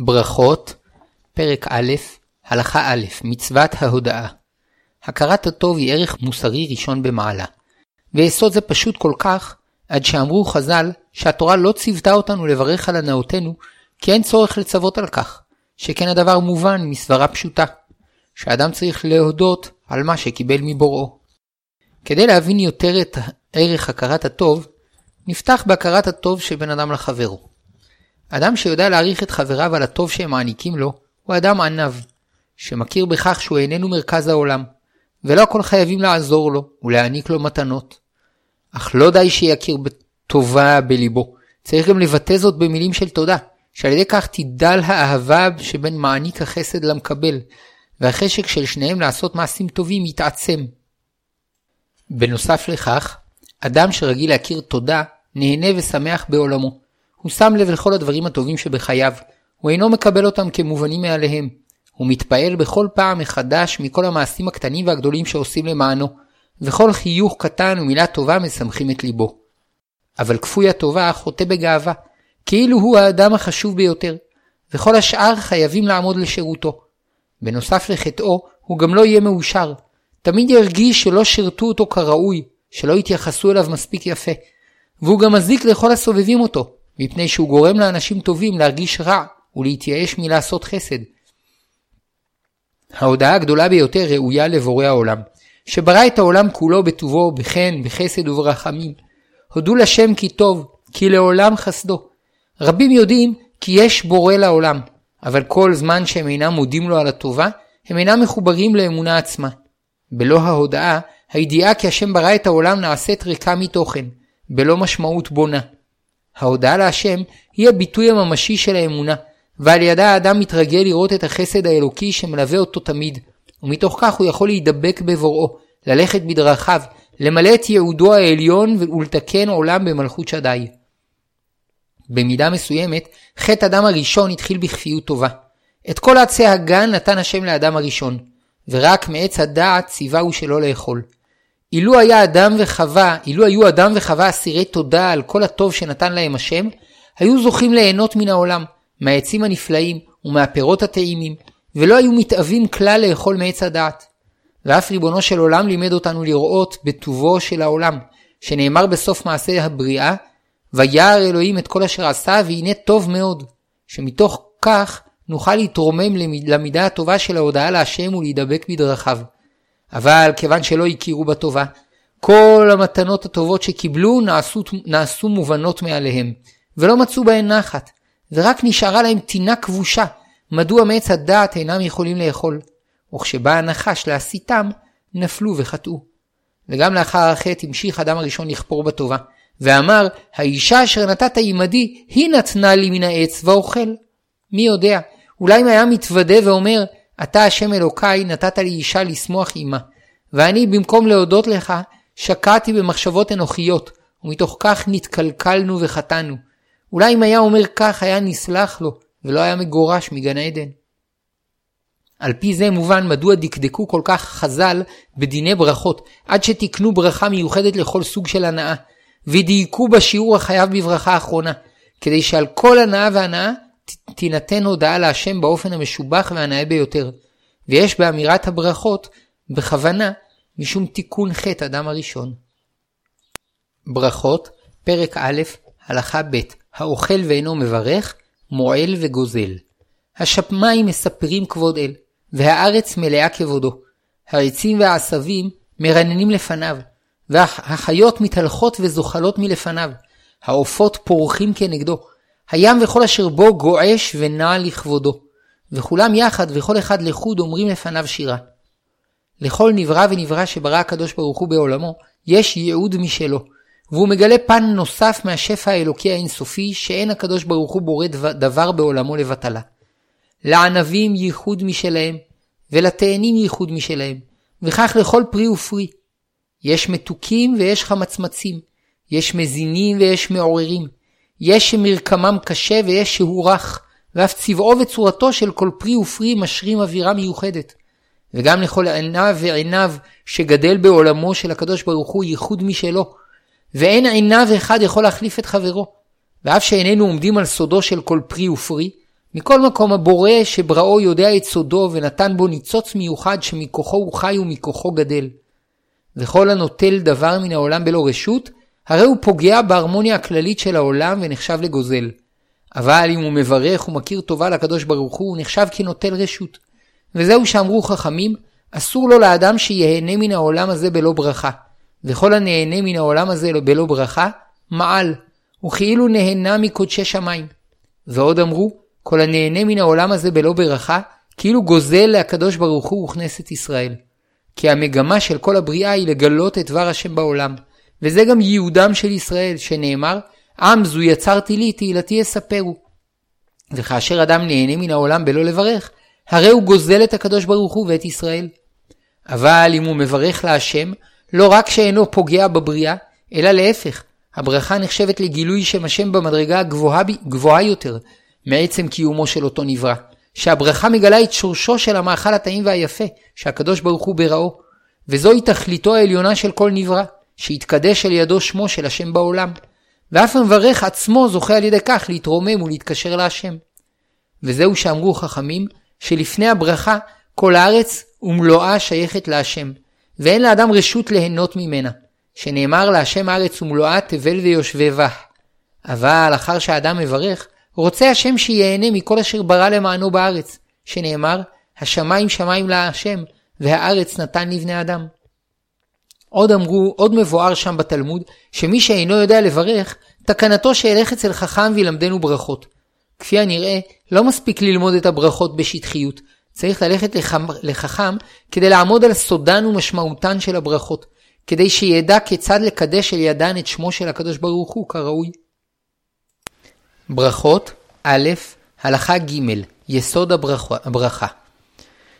ברכות, פרק א', הלכה א', מצוות ההודאה. הכרת הטוב היא ערך מוסרי ראשון במעלה. ויסוד זה פשוט כל כך, עד שאמרו חז"ל שהתורה לא ציוותה אותנו לברך על הנאותנו, כי אין צורך לצוות על כך, שכן הדבר מובן מסברה פשוטה, שאדם צריך להודות על מה שקיבל מבוראו. כדי להבין יותר את ערך הכרת הטוב, נפתח בהכרת הטוב של בן אדם לחברו. אדם שיודע להעריך את חבריו על הטוב שהם מעניקים לו, הוא אדם עניו, שמכיר בכך שהוא איננו מרכז העולם, ולא הכל חייבים לעזור לו ולהעניק לו מתנות. אך לא די שיכיר בטובה בליבו, צריך גם לבטא זאת במילים של תודה, שעל ידי כך תדל האהבה שבין מעניק החסד למקבל, והחשק של שניהם לעשות מעשים טובים יתעצם. בנוסף לכך, אדם שרגיל להכיר תודה, נהנה ושמח בעולמו. הוא שם לב לכל הדברים הטובים שבחייו, הוא אינו מקבל אותם כמובנים מאליהם. הוא מתפעל בכל פעם מחדש מכל המעשים הקטנים והגדולים שעושים למענו, וכל חיוך קטן ומילה טובה משמחים את ליבו. אבל כפוי הטובה חוטא בגאווה, כאילו הוא האדם החשוב ביותר, וכל השאר חייבים לעמוד לשירותו. בנוסף לחטאו, הוא גם לא יהיה מאושר. תמיד ירגיש שלא שירתו אותו כראוי, שלא התייחסו אליו מספיק יפה. והוא גם מזיק לכל הסובבים אותו, מפני שהוא גורם לאנשים טובים להרגיש רע ולהתייאש מלעשות חסד. ההודעה הגדולה ביותר ראויה לבורא העולם, שברא את העולם כולו בטובו, בחן, בחסד וברחמים. הודו לשם כי טוב, כי לעולם חסדו. רבים יודעים כי יש בורא לעולם, אבל כל זמן שהם אינם מודים לו על הטובה, הם אינם מחוברים לאמונה עצמה. בלא ההודעה, הידיעה כי השם ברא את העולם נעשית ריקה מתוכן, בלא משמעות בונה. ההודעה להשם היא הביטוי הממשי של האמונה, ועל ידה האדם מתרגל לראות את החסד האלוקי שמלווה אותו תמיד, ומתוך כך הוא יכול להידבק בבוראו, ללכת בדרכיו, למלא את ייעודו העליון ולתקן עולם במלכות שדי. במידה מסוימת, חטא אדם הראשון התחיל בכפיות טובה. את כל עצי הגן נתן השם לאדם הראשון, ורק מעץ הדעת ציווהו שלא לאכול. אילו היה אדם וחווה, אילו היו אדם וחווה אסירי תודה על כל הטוב שנתן להם השם, היו זוכים ליהנות מן העולם, מהעצים הנפלאים ומהפירות הטעימים, ולא היו מתאווים כלל לאכול מעץ הדעת. ואף ריבונו של עולם לימד אותנו לראות בטובו של העולם, שנאמר בסוף מעשה הבריאה, וירא אלוהים את כל אשר עשה, והנה טוב מאוד, שמתוך כך נוכל להתרומם למידה הטובה של ההודעה להשם ולהידבק בדרכיו. אבל כיוון שלא הכירו בטובה, כל המתנות הטובות שקיבלו נעשו, נעשו מובנות מעליהם, ולא מצאו בהן נחת, ורק נשארה להם טינה כבושה, מדוע מעץ הדעת אינם יכולים לאכול. וכשבא הנחש להסיתם, נפלו וחטאו. וגם לאחר החטא המשיך אדם הראשון לכפור בטובה, ואמר, האישה אשר נתת עמדי, היא נתנה לי מן העץ ואוכל. מי יודע, אולי אם היה מתוודה ואומר, אתה השם אלוקיי נתת לי אישה לשמוח עמה, ואני במקום להודות לך, שקעתי במחשבות אנוכיות, ומתוך כך נתקלקלנו וחטאנו. אולי אם היה אומר כך, היה נסלח לו, ולא היה מגורש מגן עדן. על פי זה מובן מדוע דקדקו כל כך חז"ל בדיני ברכות, עד שתיקנו ברכה מיוחדת לכל סוג של הנאה, ודייקו בשיעור החייב בברכה האחרונה, כדי שעל כל הנאה והנאה תינתן הודעה להשם באופן המשובח והנאה ביותר, ויש באמירת הברכות בכוונה משום תיקון חטא אדם הראשון. ברכות, פרק א', הלכה ב', האוכל ואינו מברך, מועל וגוזל. השמיים מספרים כבוד אל, והארץ מלאה כבודו. העצים והעשבים מרננים לפניו, והחיות מתהלכות וזוחלות מלפניו. העופות פורחים כנגדו, הים וכל אשר בו גועש ונע לכבודו, וכולם יחד וכל אחד לחוד אומרים לפניו שירה. לכל נברא ונברא שברא הקדוש ברוך הוא בעולמו, יש ייעוד משלו, והוא מגלה פן נוסף מהשפע האלוקי האינסופי, שאין הקדוש ברוך הוא בורא דבר בעולמו לבטלה. לענבים ייחוד משלהם, ולתאנים ייחוד משלהם, וכך לכל פרי ופרי. יש מתוקים ויש חמצמצים, יש מזינים ויש מעוררים, יש שמרקמם קשה ויש שהוא רך, ואף צבעו וצורתו של כל פרי ופרי משרים אווירה מיוחדת. וגם לכל עיניו ועיניו שגדל בעולמו של הקדוש ברוך הוא ייחוד משלו, ואין עיניו אחד יכול להחליף את חברו. ואף שאיננו עומדים על סודו של כל פרי ופרי, מכל מקום הבורא שבראו יודע את סודו ונתן בו ניצוץ מיוחד שמכוחו הוא חי ומכוחו גדל. וכל הנוטל דבר מן העולם בלא רשות, הרי הוא פוגע בהרמוניה הכללית של העולם ונחשב לגוזל. אבל אם הוא מברך ומכיר טובה לקדוש ברוך הוא, הוא נחשב כנוטל רשות. וזהו שאמרו חכמים, אסור לו לאדם שיהנה מן העולם הזה בלא ברכה. וכל הנהנה מן העולם הזה בלא ברכה, מעל, וכאילו נהנה מקודשי שמיים. ועוד אמרו, כל הנהנה מן העולם הזה בלא ברכה, כאילו גוזל לקדוש ברוך הוא וכנסת ישראל. כי המגמה של כל הבריאה היא לגלות את דבר השם בעולם. וזה גם ייעודם של ישראל, שנאמר, עם זו יצרתי לי, תהילתי יספרו. וכאשר אדם נהנה מן העולם בלא לברך, הרי הוא גוזל את הקדוש ברוך הוא ואת ישראל. אבל אם הוא מברך להשם, לא רק שאינו פוגע בבריאה, אלא להפך, הברכה נחשבת לגילוי שם השם במדרגה הגבוהה גבוהה יותר מעצם קיומו של אותו נברא. שהברכה מגלה את שורשו של המאכל הטעים והיפה, שהקדוש ברוך הוא בראו. וזוהי תכליתו העליונה של כל נברא, שיתקדש על ידו שמו של השם בעולם. ואף המברך עצמו זוכה על ידי כך להתרומם ולהתקשר להשם. וזהו שאמרו חכמים, שלפני הברכה כל הארץ ומלואה שייכת להשם, ואין לאדם רשות ליהנות ממנה, שנאמר להשם הארץ ומלואה תבל ויושבי בה. אבל אחר שהאדם מברך, רוצה השם שיהנה מכל אשר ברא למענו בארץ, שנאמר, השמיים שמיים להשם, והארץ נתן לבני אדם. עוד אמרו, עוד מבואר שם בתלמוד, שמי שאינו יודע לברך, תקנתו שילך אצל חכם וילמדנו ברכות. כפי הנראה, לא מספיק ללמוד את הברכות בשטחיות, צריך ללכת לחכם כדי לעמוד על סודן ומשמעותן של הברכות, כדי שידע כיצד לקדש על ידן את שמו של הקדוש ברוך הוא כראוי. ברכות א', הלכה ג', יסוד הברכה.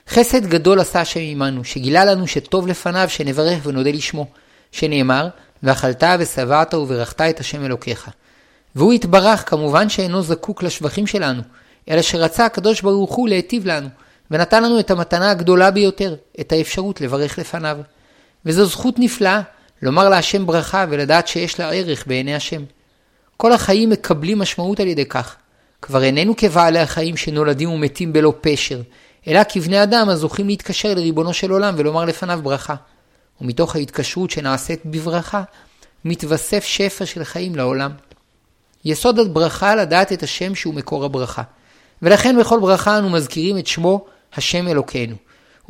חסד גדול עשה השם עמנו, שגילה לנו שטוב לפניו שנברך ונודה לשמו, שנאמר, ואכלת ושבעת וברכת את השם אלוקיך. והוא יתברך כמובן שאינו זקוק לשבחים שלנו, אלא שרצה הקדוש ברוך הוא להיטיב לנו, ונתן לנו את המתנה הגדולה ביותר, את האפשרות לברך לפניו. וזו זכות נפלאה, לומר להשם ברכה ולדעת שיש לה ערך בעיני השם. כל החיים מקבלים משמעות על ידי כך. כבר איננו כבעלי החיים שנולדים ומתים בלא פשר, אלא כבני אדם הזוכים להתקשר לריבונו של עולם ולומר לפניו ברכה. ומתוך ההתקשרות שנעשית בברכה, מתווסף שפע של חיים לעולם. יסוד הברכה לדעת את השם שהוא מקור הברכה. ולכן בכל ברכה אנו מזכירים את שמו השם אלוקינו.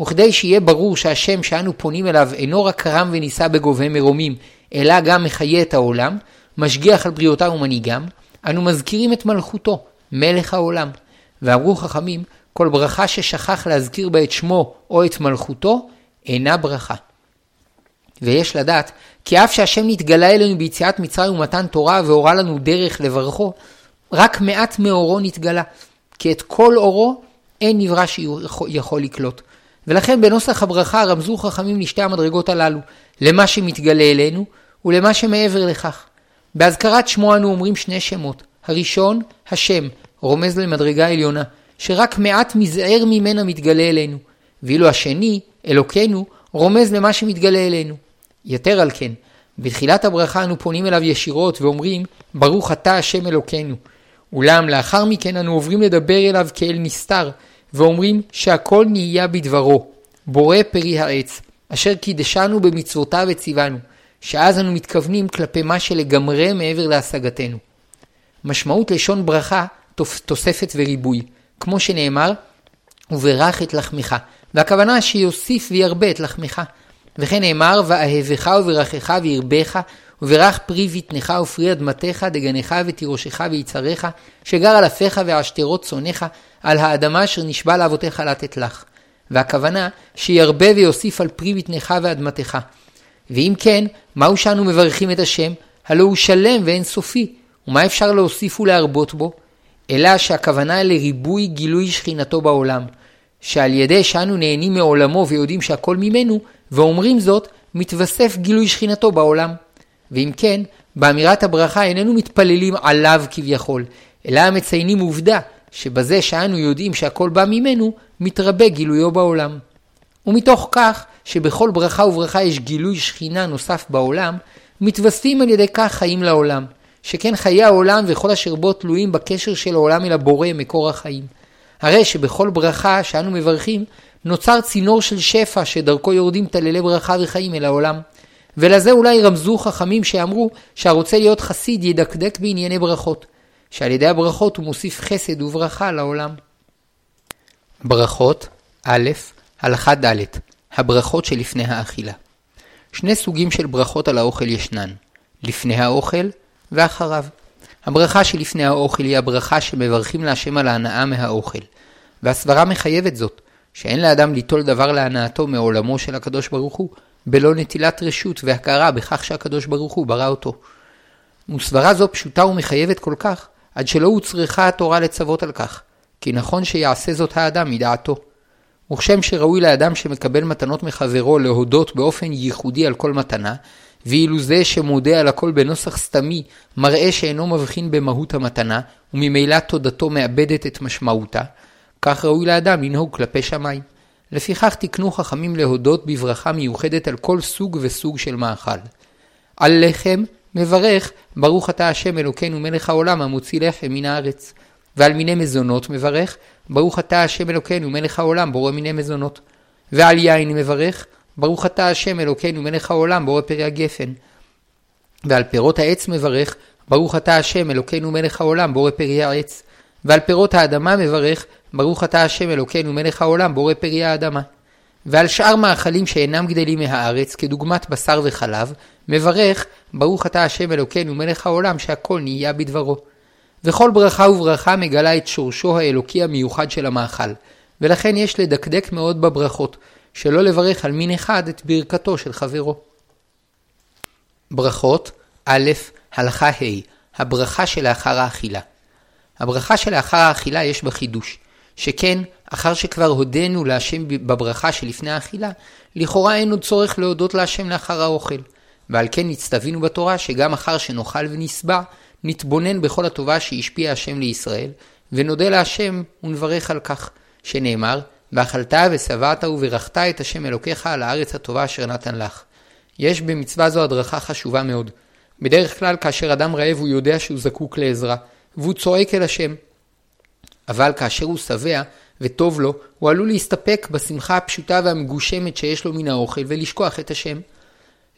וכדי שיהיה ברור שהשם שאנו פונים אליו אינו רק רם ונישא בגובה מרומים, אלא גם מחיה את העולם, משגיח על בריאותם ומנהיגם, אנו מזכירים את מלכותו, מלך העולם. ואמרו חכמים, כל ברכה ששכח להזכיר בה את שמו או את מלכותו, אינה ברכה. ויש לדעת, כי אף שהשם נתגלה אלינו ביציאת מצרים ומתן תורה והורה לנו דרך לברכו, רק מעט מאורו נתגלה, כי את כל אורו אין נברא שיכול לקלוט. ולכן בנוסח הברכה רמזו חכמים לשתי המדרגות הללו, למה שמתגלה אלינו ולמה שמעבר לכך. בהזכרת שמו אנו אומרים שני שמות. הראשון, השם, רומז למדרגה עליונה, שרק מעט מזער ממנה מתגלה אלינו, ואילו השני, אלוקינו, רומז למה שמתגלה אלינו. יתר על כן, בתחילת הברכה אנו פונים אליו ישירות ואומרים, ברוך אתה השם אלוקינו. אולם לאחר מכן אנו עוברים לדבר אליו כאל נסתר, ואומרים שהכל נהיה בדברו, בורא פרי העץ, אשר קידשנו במצוותיו וציוונו, שאז אנו מתכוונים כלפי מה שלגמרי מעבר להשגתנו. משמעות לשון ברכה, תוספת וריבוי, כמו שנאמר, וברך את לחמך, והכוונה שיוסיף וירבה את לחמך. וכן נאמר, ואהבך וברכך וירבך, וברך פרי בטנך ופרי אדמתך, דגנך ותירושך ויצריך, שגר על אפיך ועשתרות צונך, על האדמה אשר נשבע לאבותיך לתת לך. והכוונה, שירבה ויוסיף על פרי בטנך ואדמתך. ואם כן, מהו שאנו מברכים את השם? הלא הוא שלם ואין סופי, ומה אפשר להוסיף ולהרבות בו? אלא שהכוונה לריבוי גילוי שכינתו בעולם, שעל ידי שאנו נהנים מעולמו ויודעים שהכל ממנו, ואומרים זאת, מתווסף גילוי שכינתו בעולם. ואם כן, באמירת הברכה איננו מתפללים עליו כביכול, אלא מציינים עובדה שבזה שאנו יודעים שהכל בא ממנו, מתרבה גילויו בעולם. ומתוך כך שבכל ברכה וברכה יש גילוי שכינה נוסף בעולם, מתווספים על ידי כך חיים לעולם, שכן חיי העולם וכל אשר בו תלויים בקשר של העולם אל הבורא, מקור החיים. הרי שבכל ברכה שאנו מברכים, נוצר צינור של שפע שדרכו יורדים טללי ברכה וחיים אל העולם. ולזה אולי רמזו חכמים שאמרו שהרוצה להיות חסיד ידקדק בענייני ברכות, שעל ידי הברכות הוא מוסיף חסד וברכה לעולם. ברכות א', הלכה ד', הברכות שלפני האכילה. שני סוגים של ברכות על האוכל ישנן, לפני האוכל ואחריו. הברכה שלפני האוכל היא הברכה שמברכים להשם על ההנאה מהאוכל, והסברה מחייבת זאת, שאין לאדם ליטול דבר להנאתו מעולמו של הקדוש ברוך הוא, בלא נטילת רשות והכרה בכך שהקדוש ברוך הוא ברא אותו. וסברה זו פשוטה ומחייבת כל כך, עד שלא הוצרכה התורה לצוות על כך, כי נכון שיעשה זאת האדם מדעתו. וכשם שראוי לאדם שמקבל מתנות מחברו להודות באופן ייחודי על כל מתנה, ואילו זה שמודה על הכל בנוסח סתמי מראה שאינו מבחין במהות המתנה, וממילא תודתו מאבדת את משמעותה, כך ראוי לאדם לנהוג כלפי שמיים. לפיכך תקנו חכמים להודות בברכה מיוחדת על כל סוג וסוג של מאכל. על לחם מברך ברוך אתה השם אלוקינו מלך העולם המוציא לחם מן הארץ. ועל מיני מזונות מברך ברוך אתה השם אלוקינו מלך העולם בורא מיני מזונות. ועל יין מברך ברוך אתה השם אלוקינו מלך העולם בורא פרי הגפן. ועל פירות העץ מברך ברוך אתה השם אלוקינו מלך העולם בורא פרי העץ. ועל פירות האדמה מברך ברוך אתה השם אלוקינו מלך העולם בורא פרי האדמה. ועל שאר מאכלים שאינם גדלים מהארץ, כדוגמת בשר וחלב, מברך ברוך אתה השם אלוקינו מלך העולם שהכל נהיה בדברו. וכל ברכה וברכה מגלה את שורשו האלוקי המיוחד של המאכל, ולכן יש לדקדק מאוד בברכות, שלא לברך על מין אחד את ברכתו של חברו. ברכות א', הלכה ה', הברכה שלאחר האכילה. הברכה שלאחר האכילה יש בה חידוש, שכן, אחר שכבר הודינו להשם בברכה שלפני האכילה, לכאורה אין עוד צורך להודות להשם לאחר האוכל. ועל כן נצטווינו בתורה שגם אחר שנאכל ונשבע, נתבונן בכל הטובה שהשפיע השם לישראל, ונודה להשם ונברך על כך, שנאמר, ואכלת ושבעת וברכת את השם אלוקיך על הארץ הטובה אשר נתן לך. יש במצווה זו הדרכה חשובה מאוד. בדרך כלל כאשר אדם רעב הוא יודע שהוא זקוק לעזרה, והוא צועק אל השם. אבל כאשר הוא שבע וטוב לו, הוא עלול להסתפק בשמחה הפשוטה והמגושמת שיש לו מן האוכל ולשכוח את השם.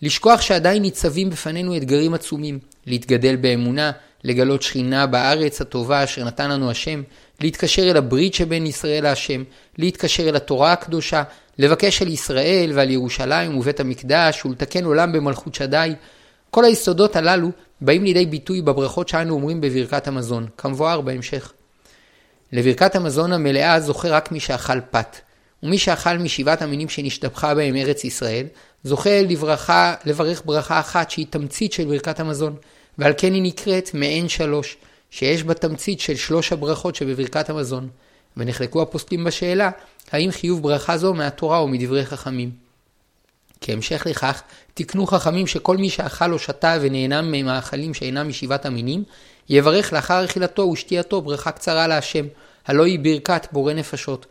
לשכוח שעדיין ניצבים בפנינו אתגרים עצומים, להתגדל באמונה, לגלות שכינה בארץ הטובה אשר נתן לנו השם, להתקשר אל הברית שבין ישראל להשם, להתקשר אל התורה הקדושה, לבקש על ישראל ועל ירושלים ובית המקדש ולתקן עולם במלכות שדי. כל היסודות הללו באים לידי ביטוי בברכות שאנו אומרים בברכת המזון, כמבואר בהמשך. לברכת המזון המלאה זוכה רק מי שאכל פת, ומי שאכל משבעת המינים שנשתבחה בהם ארץ ישראל, זוכה לברכה, לברך ברכה אחת שהיא תמצית של ברכת המזון, ועל כן היא נקראת מעין שלוש, שיש בה תמצית של שלוש הברכות שבברכת המזון. ונחלקו הפוסקים בשאלה, האם חיוב ברכה זו מהתורה או מדברי חכמים. כהמשך לכך, תקנו חכמים שכל מי שאכל או שתה ונהנה ממאכלים שאינם משבעת המינים, יברך לאחר אכילתו ושתייתו ברכה קצרה להשם, הלא היא ברכת בורא נפשות.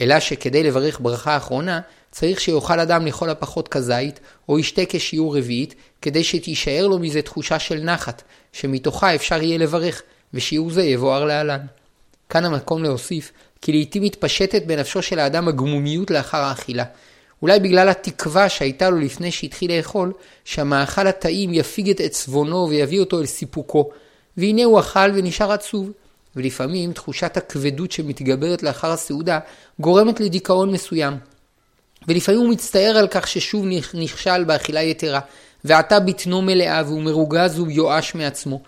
אלא שכדי לברך ברכה אחרונה, צריך שיאכל אדם לכל הפחות כזית, או ישתה כשיעור רביעית, כדי שתישאר לו מזה תחושה של נחת, שמתוכה אפשר יהיה לברך, ושיעור זה יבואר להלן. כאן המקום להוסיף, כי לעתים מתפשטת בנפשו של האדם הגמומיות לאחר האכילה. אולי בגלל התקווה שהייתה לו לפני שהתחיל לאכול, שהמאכל הטעים יפיג את עצבונו ויביא אותו אל סיפוקו. והנה הוא אכל ונשאר עצוב. ולפעמים תחושת הכבדות שמתגברת לאחר הסעודה גורמת לדיכאון מסוים. ולפעמים הוא מצטער על כך ששוב נכשל באכילה יתרה, ועתה בטנו מלאה והוא מרוגז ויואש מעצמו.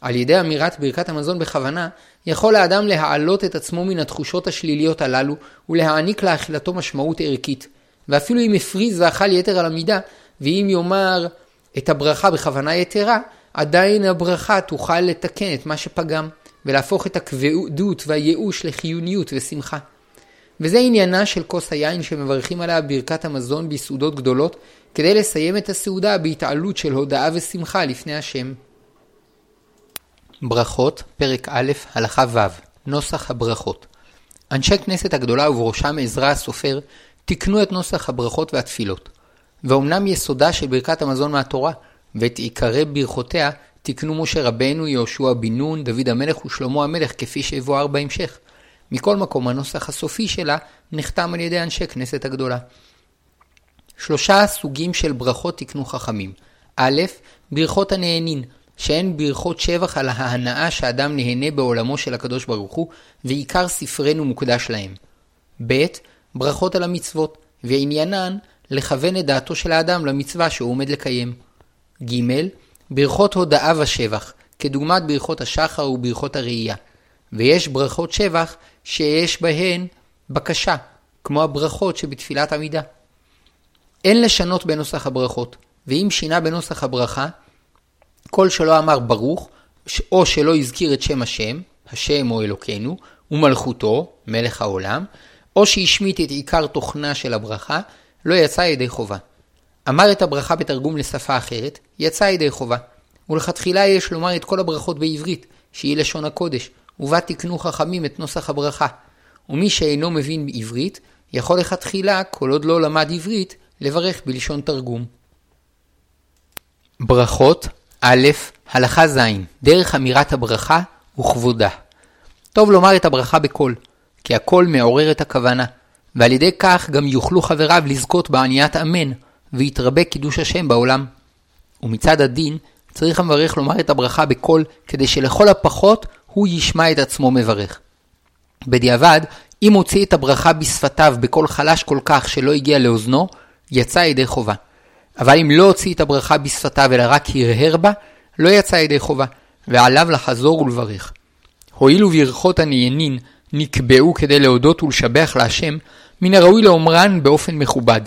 על ידי אמירת ברכת המזון בכוונה, יכול האדם להעלות את עצמו מן התחושות השליליות הללו, ולהעניק לאכילתו משמעות ערכית. ואפילו אם הפריז ואכל יתר על המידה, ואם יאמר את הברכה בכוונה יתרה, עדיין הברכה תוכל לתקן את מה שפגם, ולהפוך את הכבדות והייאוש לחיוניות ושמחה. וזה עניינה של כוס היין שמברכים עליה ברכת המזון בסעודות גדולות, כדי לסיים את הסעודה בהתעלות של הודאה ושמחה לפני השם. ברכות, פרק א', הלכה ו', נוסח הברכות. אנשי כנסת הגדולה ובראשם עזרא הסופר, תיקנו את נוסח הברכות והתפילות. ואומנם יסודה של ברכת המזון מהתורה, ואת עיקרי ברכותיה, תיקנו משה רבנו, יהושע בן נון, דוד המלך ושלמה המלך, כפי שיבואר בהמשך. מכל מקום, הנוסח הסופי שלה נחתם על ידי אנשי כנסת הגדולה. שלושה סוגים של ברכות תיקנו חכמים. א', ברכות הנהנין, שהן ברכות שבח על ההנאה שאדם נהנה בעולמו של הקדוש ברוך הוא, ועיקר ספרנו מוקדש להם. ב', ברכות על המצוות, ועניינן לכוון את דעתו של האדם למצווה שהוא עומד לקיים. ג. ברכות הודאה ושבח, כדוגמת ברכות השחר וברכות הראייה. ויש ברכות שבח שיש בהן בקשה, כמו הברכות שבתפילת עמידה. אין לשנות בנוסח הברכות, ואם שינה בנוסח הברכה, כל שלא אמר ברוך, או שלא הזכיר את שם השם, השם או אלוקינו, ומלכותו, מלך העולם, או שהשמיט את עיקר תוכנה של הברכה, לא יצא ידי חובה. אמר את הברכה בתרגום לשפה אחרת, יצא ידי חובה. ולכתחילה יש לומר את כל הברכות בעברית, שהיא לשון הקודש, ובה תקנו חכמים את נוסח הברכה. ומי שאינו מבין עברית, יכול לכתחילה, כל עוד לא למד עברית, לברך בלשון תרגום. ברכות א', הלכה ז', דרך אמירת הברכה וכבודה. טוב לומר את הברכה בקול, כי הקול מעורר את הכוונה, ועל ידי כך גם יוכלו חבריו לזכות בעניית אמן, ויתרבה קידוש השם בעולם. ומצד הדין, צריך המברך לומר את הברכה בקול, כדי שלכל הפחות הוא ישמע את עצמו מברך. בדיעבד, אם הוציא את הברכה בשפתיו בקול חלש כל כך שלא הגיע לאוזנו, יצא ידי חובה. אבל אם לא הוציא את הברכה בשפתיו אלא רק הרהר בה, לא יצא ידי חובה, ועליו לחזור ולברך. הואיל וברכות הנהנין נקבעו כדי להודות ולשבח להשם, מן הראוי לאומרן באופן מכובד.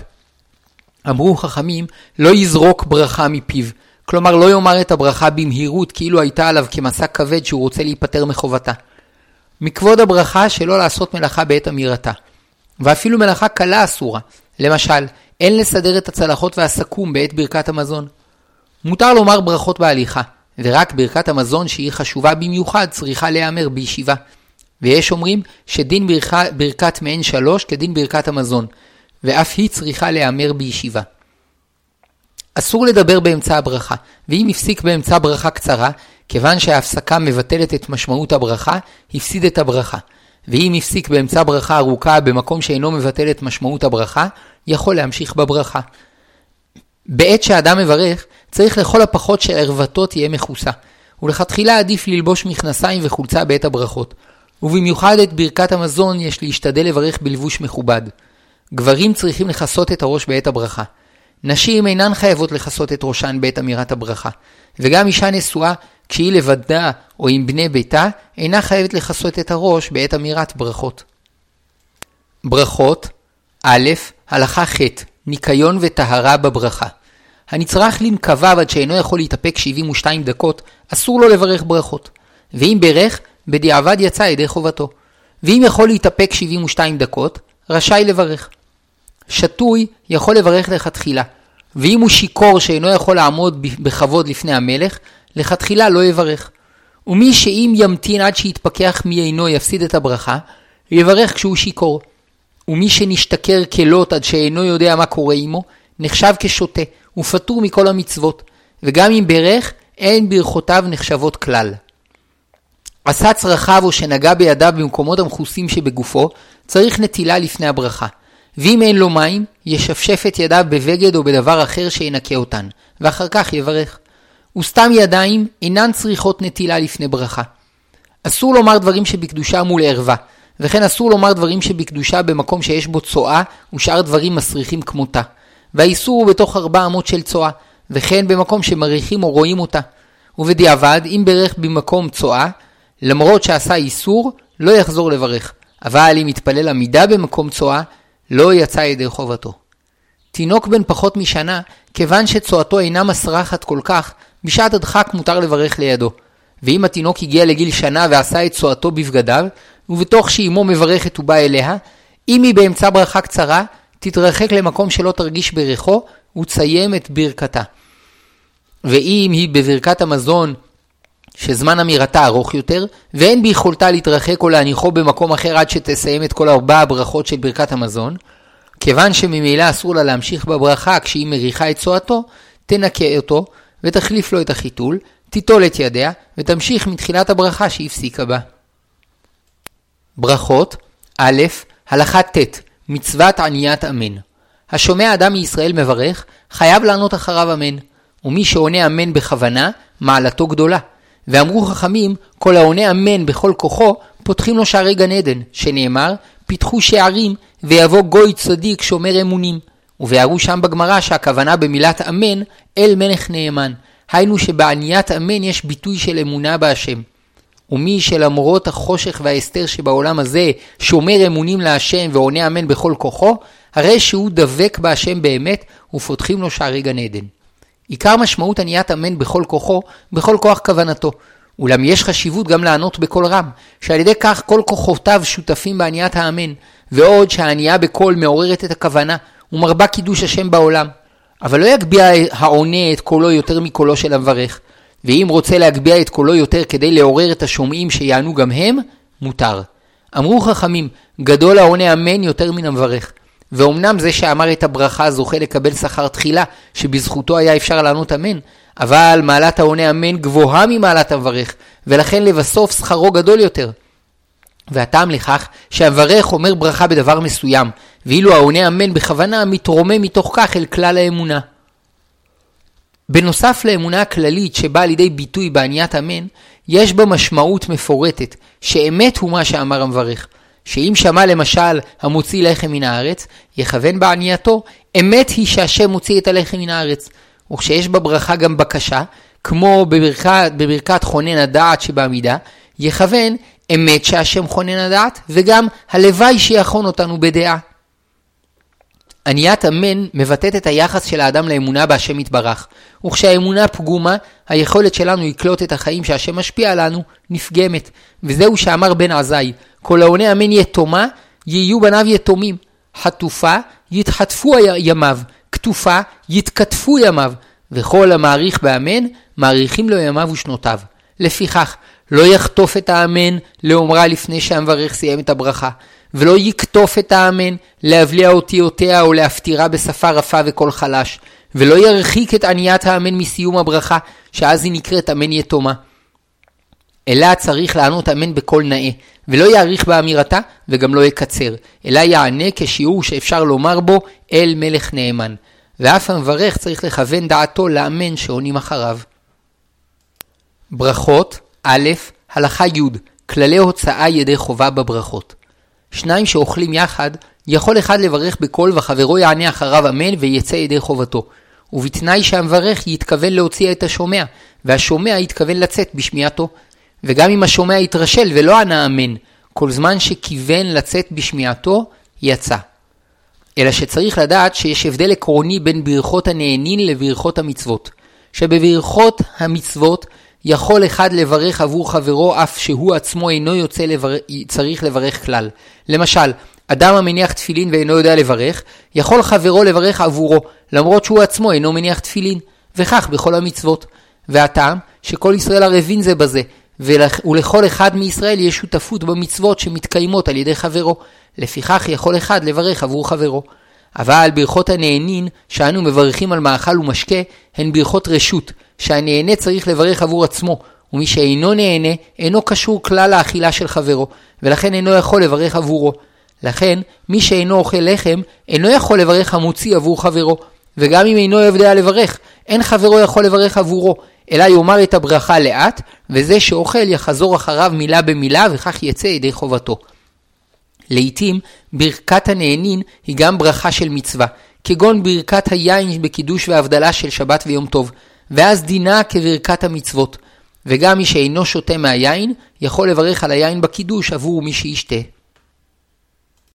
אמרו חכמים, לא יזרוק ברכה מפיו, כלומר לא יאמר את הברכה במהירות כאילו הייתה עליו כמסע כבד שהוא רוצה להיפטר מחובתה. מכבוד הברכה שלא לעשות מלאכה בעת אמירתה. ואפילו מלאכה קלה אסורה. למשל, אין לסדר את הצלחות והסכו"ם בעת ברכת המזון. מותר לומר ברכות בהליכה, ורק ברכת המזון שהיא חשובה במיוחד צריכה להיאמר בישיבה. ויש אומרים שדין ברכה, ברכת מעין שלוש כדין ברכת המזון, ואף היא צריכה להיאמר בישיבה. אסור לדבר באמצע הברכה, ואם הפסיק באמצע ברכה קצרה, כיוון שההפסקה מבטלת את משמעות הברכה, הפסיד את הברכה. ואם הפסיק באמצע ברכה ארוכה במקום שאינו מבטל את משמעות הברכה, יכול להמשיך בברכה. בעת שאדם מברך, צריך לכל הפחות שערוותו תהיה מכוסה, ולכתחילה עדיף ללבוש מכנסיים וחולצה בעת הברכות. ובמיוחד את ברכת המזון יש להשתדל לברך בלבוש מכובד. גברים צריכים לכסות את הראש בעת הברכה. נשים אינן חייבות לכסות את ראשן בעת אמירת הברכה, וגם אישה נשואה, כשהיא לבדה או עם בני ביתה, אינה חייבת לכסות את הראש בעת אמירת ברכות. ברכות א', הלכה ח', ניקיון וטהרה בברכה. הנצרך לנקביו עד שאינו יכול להתאפק 72 דקות, אסור לו לברך ברכות. ואם ברך, בדיעבד יצא ידי חובתו. ואם יכול להתאפק 72 דקות, רשאי לברך. שתוי יכול לברך לכתחילה, ואם הוא שיכור שאינו יכול לעמוד בכבוד לפני המלך, לכתחילה לא יברך. ומי שאם ימתין עד שיתפכח מעינו יפסיד את הברכה, יברך כשהוא שיכור. ומי שנשתכר כלוט עד שאינו יודע מה קורה עמו, נחשב כשוטה, ופטור מכל המצוות, וגם אם ברך, אין ברכותיו נחשבות כלל. עשה צרכיו או שנגע בידיו במקומות המכוסים שבגופו, צריך נטילה לפני הברכה. ואם אין לו מים, ישפשף את ידיו בבגד או בדבר אחר שינקה אותן, ואחר כך יברך. וסתם ידיים אינן צריכות נטילה לפני ברכה. אסור לומר דברים שבקדושה מול ערווה, וכן אסור לומר דברים שבקדושה במקום שיש בו צואה ושאר דברים מסריחים כמותה. והאיסור הוא בתוך ארבע אמות של צואה, וכן במקום שמריחים או רואים אותה. ובדיעבד, אם ברך במקום צואה, למרות שעשה איסור, לא יחזור לברך. אבל אם יתפלל עמידה במקום צואה, לא יצא ידי חובתו. תינוק בן פחות משנה, כיוון שצואתו אינה מסרחת כל כך, בשעת הדחק מותר לברך לידו. ואם התינוק הגיע לגיל שנה ועשה את צואתו בבגדיו, ובתוך שאימו מברכת ובא אליה, אם היא באמצע ברכה קצרה, תתרחק למקום שלא תרגיש בריחו, ותסיים את ברכתה. ואם היא בברכת המזון, שזמן אמירתה ארוך יותר, ואין ביכולתה להתרחק או להניחו במקום אחר עד שתסיים את כל ארבע הברכות של ברכת המזון, כיוון שממילא אסור לה להמשיך בברכה כשהיא מריחה את צואתו, תנקה אותו ותחליף לו את החיתול, תיטול את ידיה, ותמשיך מתחילת הברכה שהפסיקה בה. ברכות א', הלכה ט', מצוות עניית אמן. השומע אדם מישראל מברך, חייב לענות אחריו אמן. ומי שעונה אמן בכוונה, מעלתו גדולה. ואמרו חכמים, כל העונה אמן בכל כוחו, פותחים לו שערי גן עדן, שנאמר, פיתחו שערים, ויבוא גוי צדיק שומר אמונים. ובהרו שם בגמרא שהכוונה במילת אמן, אל מלך נאמן. היינו שבעניית אמן יש ביטוי של אמונה בהשם. ומי שלמרות החושך וההסתר שבעולם הזה שומר אמונים להשם ועונה אמן בכל כוחו, הרי שהוא דבק בהשם באמת ופותחים לו שערי גן עדן. עיקר משמעות עניית אמן בכל כוחו, בכל כוח כוונתו. אולם יש חשיבות גם לענות בקול רם, שעל ידי כך כל כוחותיו שותפים בעניית האמן, ועוד שהענייה בקול מעוררת את הכוונה, ומרבה קידוש השם בעולם. אבל לא יגביה העונה את קולו יותר מקולו של המברך, ואם רוצה להגביה את קולו יותר כדי לעורר את השומעים שיענו גם הם, מותר. אמרו חכמים, גדול העונה אמן יותר מן המברך. ואומנם זה שאמר את הברכה זוכה לקבל שכר תחילה, שבזכותו היה אפשר לענות אמן, אבל מעלת העונה אמן גבוהה ממעלת המברך, ולכן לבסוף שכרו גדול יותר. והטעם לכך שהמברך אומר ברכה בדבר מסוים, ואילו העונה אמן בכוונה מתרומם מתוך כך אל כלל האמונה. בנוסף לאמונה הכללית שבאה לידי ביטוי בעניית אמן, יש בה משמעות מפורטת, שאמת הוא מה שאמר המברך. שאם שמע למשל המוציא לחם מן הארץ, יכוון בענייתו, אמת היא שהשם מוציא את הלחם מן הארץ. וכשיש בברכה גם בקשה, כמו בברכת, בברכת חונן הדעת שבעמידה, יכוון אמת שהשם חונן הדעת, וגם הלוואי שיחון אותנו בדעה. עניית אמן מבטאת את היחס של האדם לאמונה בהשם יתברך, וכשהאמונה פגומה, היכולת שלנו לקלוט את החיים שהשם משפיע עלינו נפגמת, וזהו שאמר בן עזאי, כל העונה אמן יתומה, יהיו בניו יתומים, חטופה, יתחטפו ימיו, כתופה, יתכתפו ימיו, וכל המעריך באמן, מעריכים לו ימיו ושנותיו. לפיכך, לא יחטוף את האמן לאומרה לפני שהמברך סיים את הברכה, ולא יקטוף את האמן להבליע אותיותיה או להפטירה בשפה רפה וקול חלש, ולא ירחיק את עניית האמן מסיום הברכה, שאז היא נקראת אמן יתומה. אלא צריך לענות אמן בקול נאה, ולא יאריך באמירתה וגם לא יקצר, אלא יענה כשיעור שאפשר לומר בו אל מלך נאמן. ואף המברך צריך לכוון דעתו לאמן שעונים אחריו. ברכות א', הלכה י', כללי הוצאה ידי חובה בברכות. שניים שאוכלים יחד, יכול אחד לברך בקול וחברו יענה אחריו אמן ויצא ידי חובתו. ובתנאי שהמברך יתכוון להוציא את השומע, והשומע יתכוון לצאת בשמיעתו. וגם אם השומע יתרשל ולא ענה אמן, כל זמן שכיוון לצאת בשמיעתו, יצא. אלא שצריך לדעת שיש הבדל עקרוני בין ברכות הנהנין לברכות המצוות. שבברכות המצוות יכול אחד לברך עבור חברו אף שהוא עצמו אינו יוצא לבר... צריך לברך כלל. למשל, אדם המניח תפילין ואינו יודע לברך, יכול חברו לברך עבורו, למרות שהוא עצמו אינו מניח תפילין, וכך בכל המצוות. והטעם, שכל ישראל ערבים זה בזה, ולכל אחד מישראל יש שותפות במצוות שמתקיימות על ידי חברו, לפיכך יכול אחד לברך עבור חברו. אבל ברכות הנהנין, שאנו מברכים על מאכל ומשקה, הן ברכות רשות, שהנהנה צריך לברך עבור עצמו, ומי שאינו נהנה, אינו קשור כלל לאכילה של חברו, ולכן אינו יכול לברך עבורו. לכן, מי שאינו אוכל לחם, אינו יכול לברך המוציא עבור חברו, וגם אם אינו יודע לברך, אין חברו יכול לברך עבורו, אלא יאמר את הברכה לאט, וזה שאוכל יחזור אחריו מילה במילה, וכך יצא ידי חובתו. לעתים, ברכת הנהנין היא גם ברכה של מצווה, כגון ברכת היין בקידוש והבדלה של שבת ויום טוב, ואז דינה כברכת המצוות. וגם מי שאינו שותה מהיין, יכול לברך על היין בקידוש עבור מי שישתה.